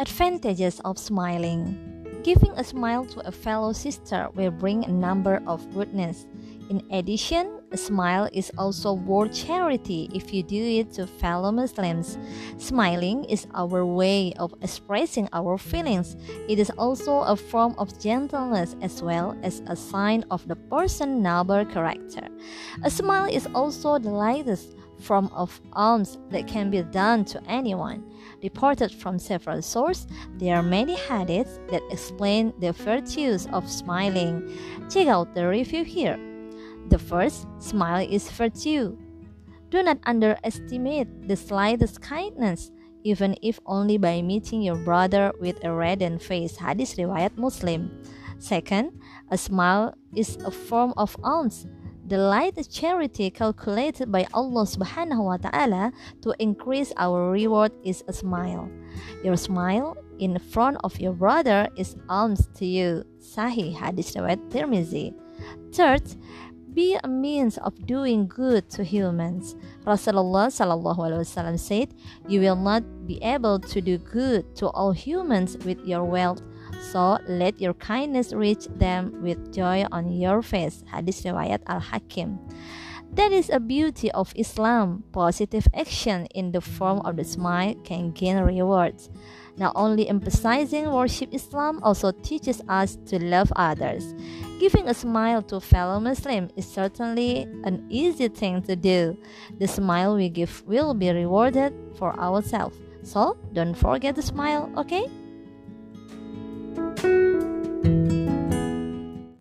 Advantages of smiling. Giving a smile to a fellow sister will bring a number of goodness. In addition, a smile is also worth charity if you do it to fellow Muslims. Smiling is our way of expressing our feelings. It is also a form of gentleness as well as a sign of the person's noble character. A smile is also the lightest form of alms that can be done to anyone. Reported from several sources, there are many hadiths that explain the virtues of smiling. Check out the review here. The first, smile is virtue. Do not underestimate the slightest kindness, even if only by meeting your brother with a reddened face. Hadis riwayat Muslim. Second, a smile is a form of alms. The light charity calculated by Allah Subhanahu wa Ta'ala to increase our reward is a smile. Your smile in front of your brother is alms to you. Sahih Hadis riwayat Tirmizi. Third, be a means of doing good to humans. Rasulullah said, You will not be able to do good to all humans with your wealth, so let your kindness reach them with joy on your face. Hadis riwayat Al Hakim. That is a beauty of Islam. Positive action in the form of the smile can gain rewards. Not only emphasizing worship Islam also teaches us to love others. Giving a smile to fellow Muslim is certainly an easy thing to do. The smile we give will be rewarded for ourselves. So don't forget to smile, okay?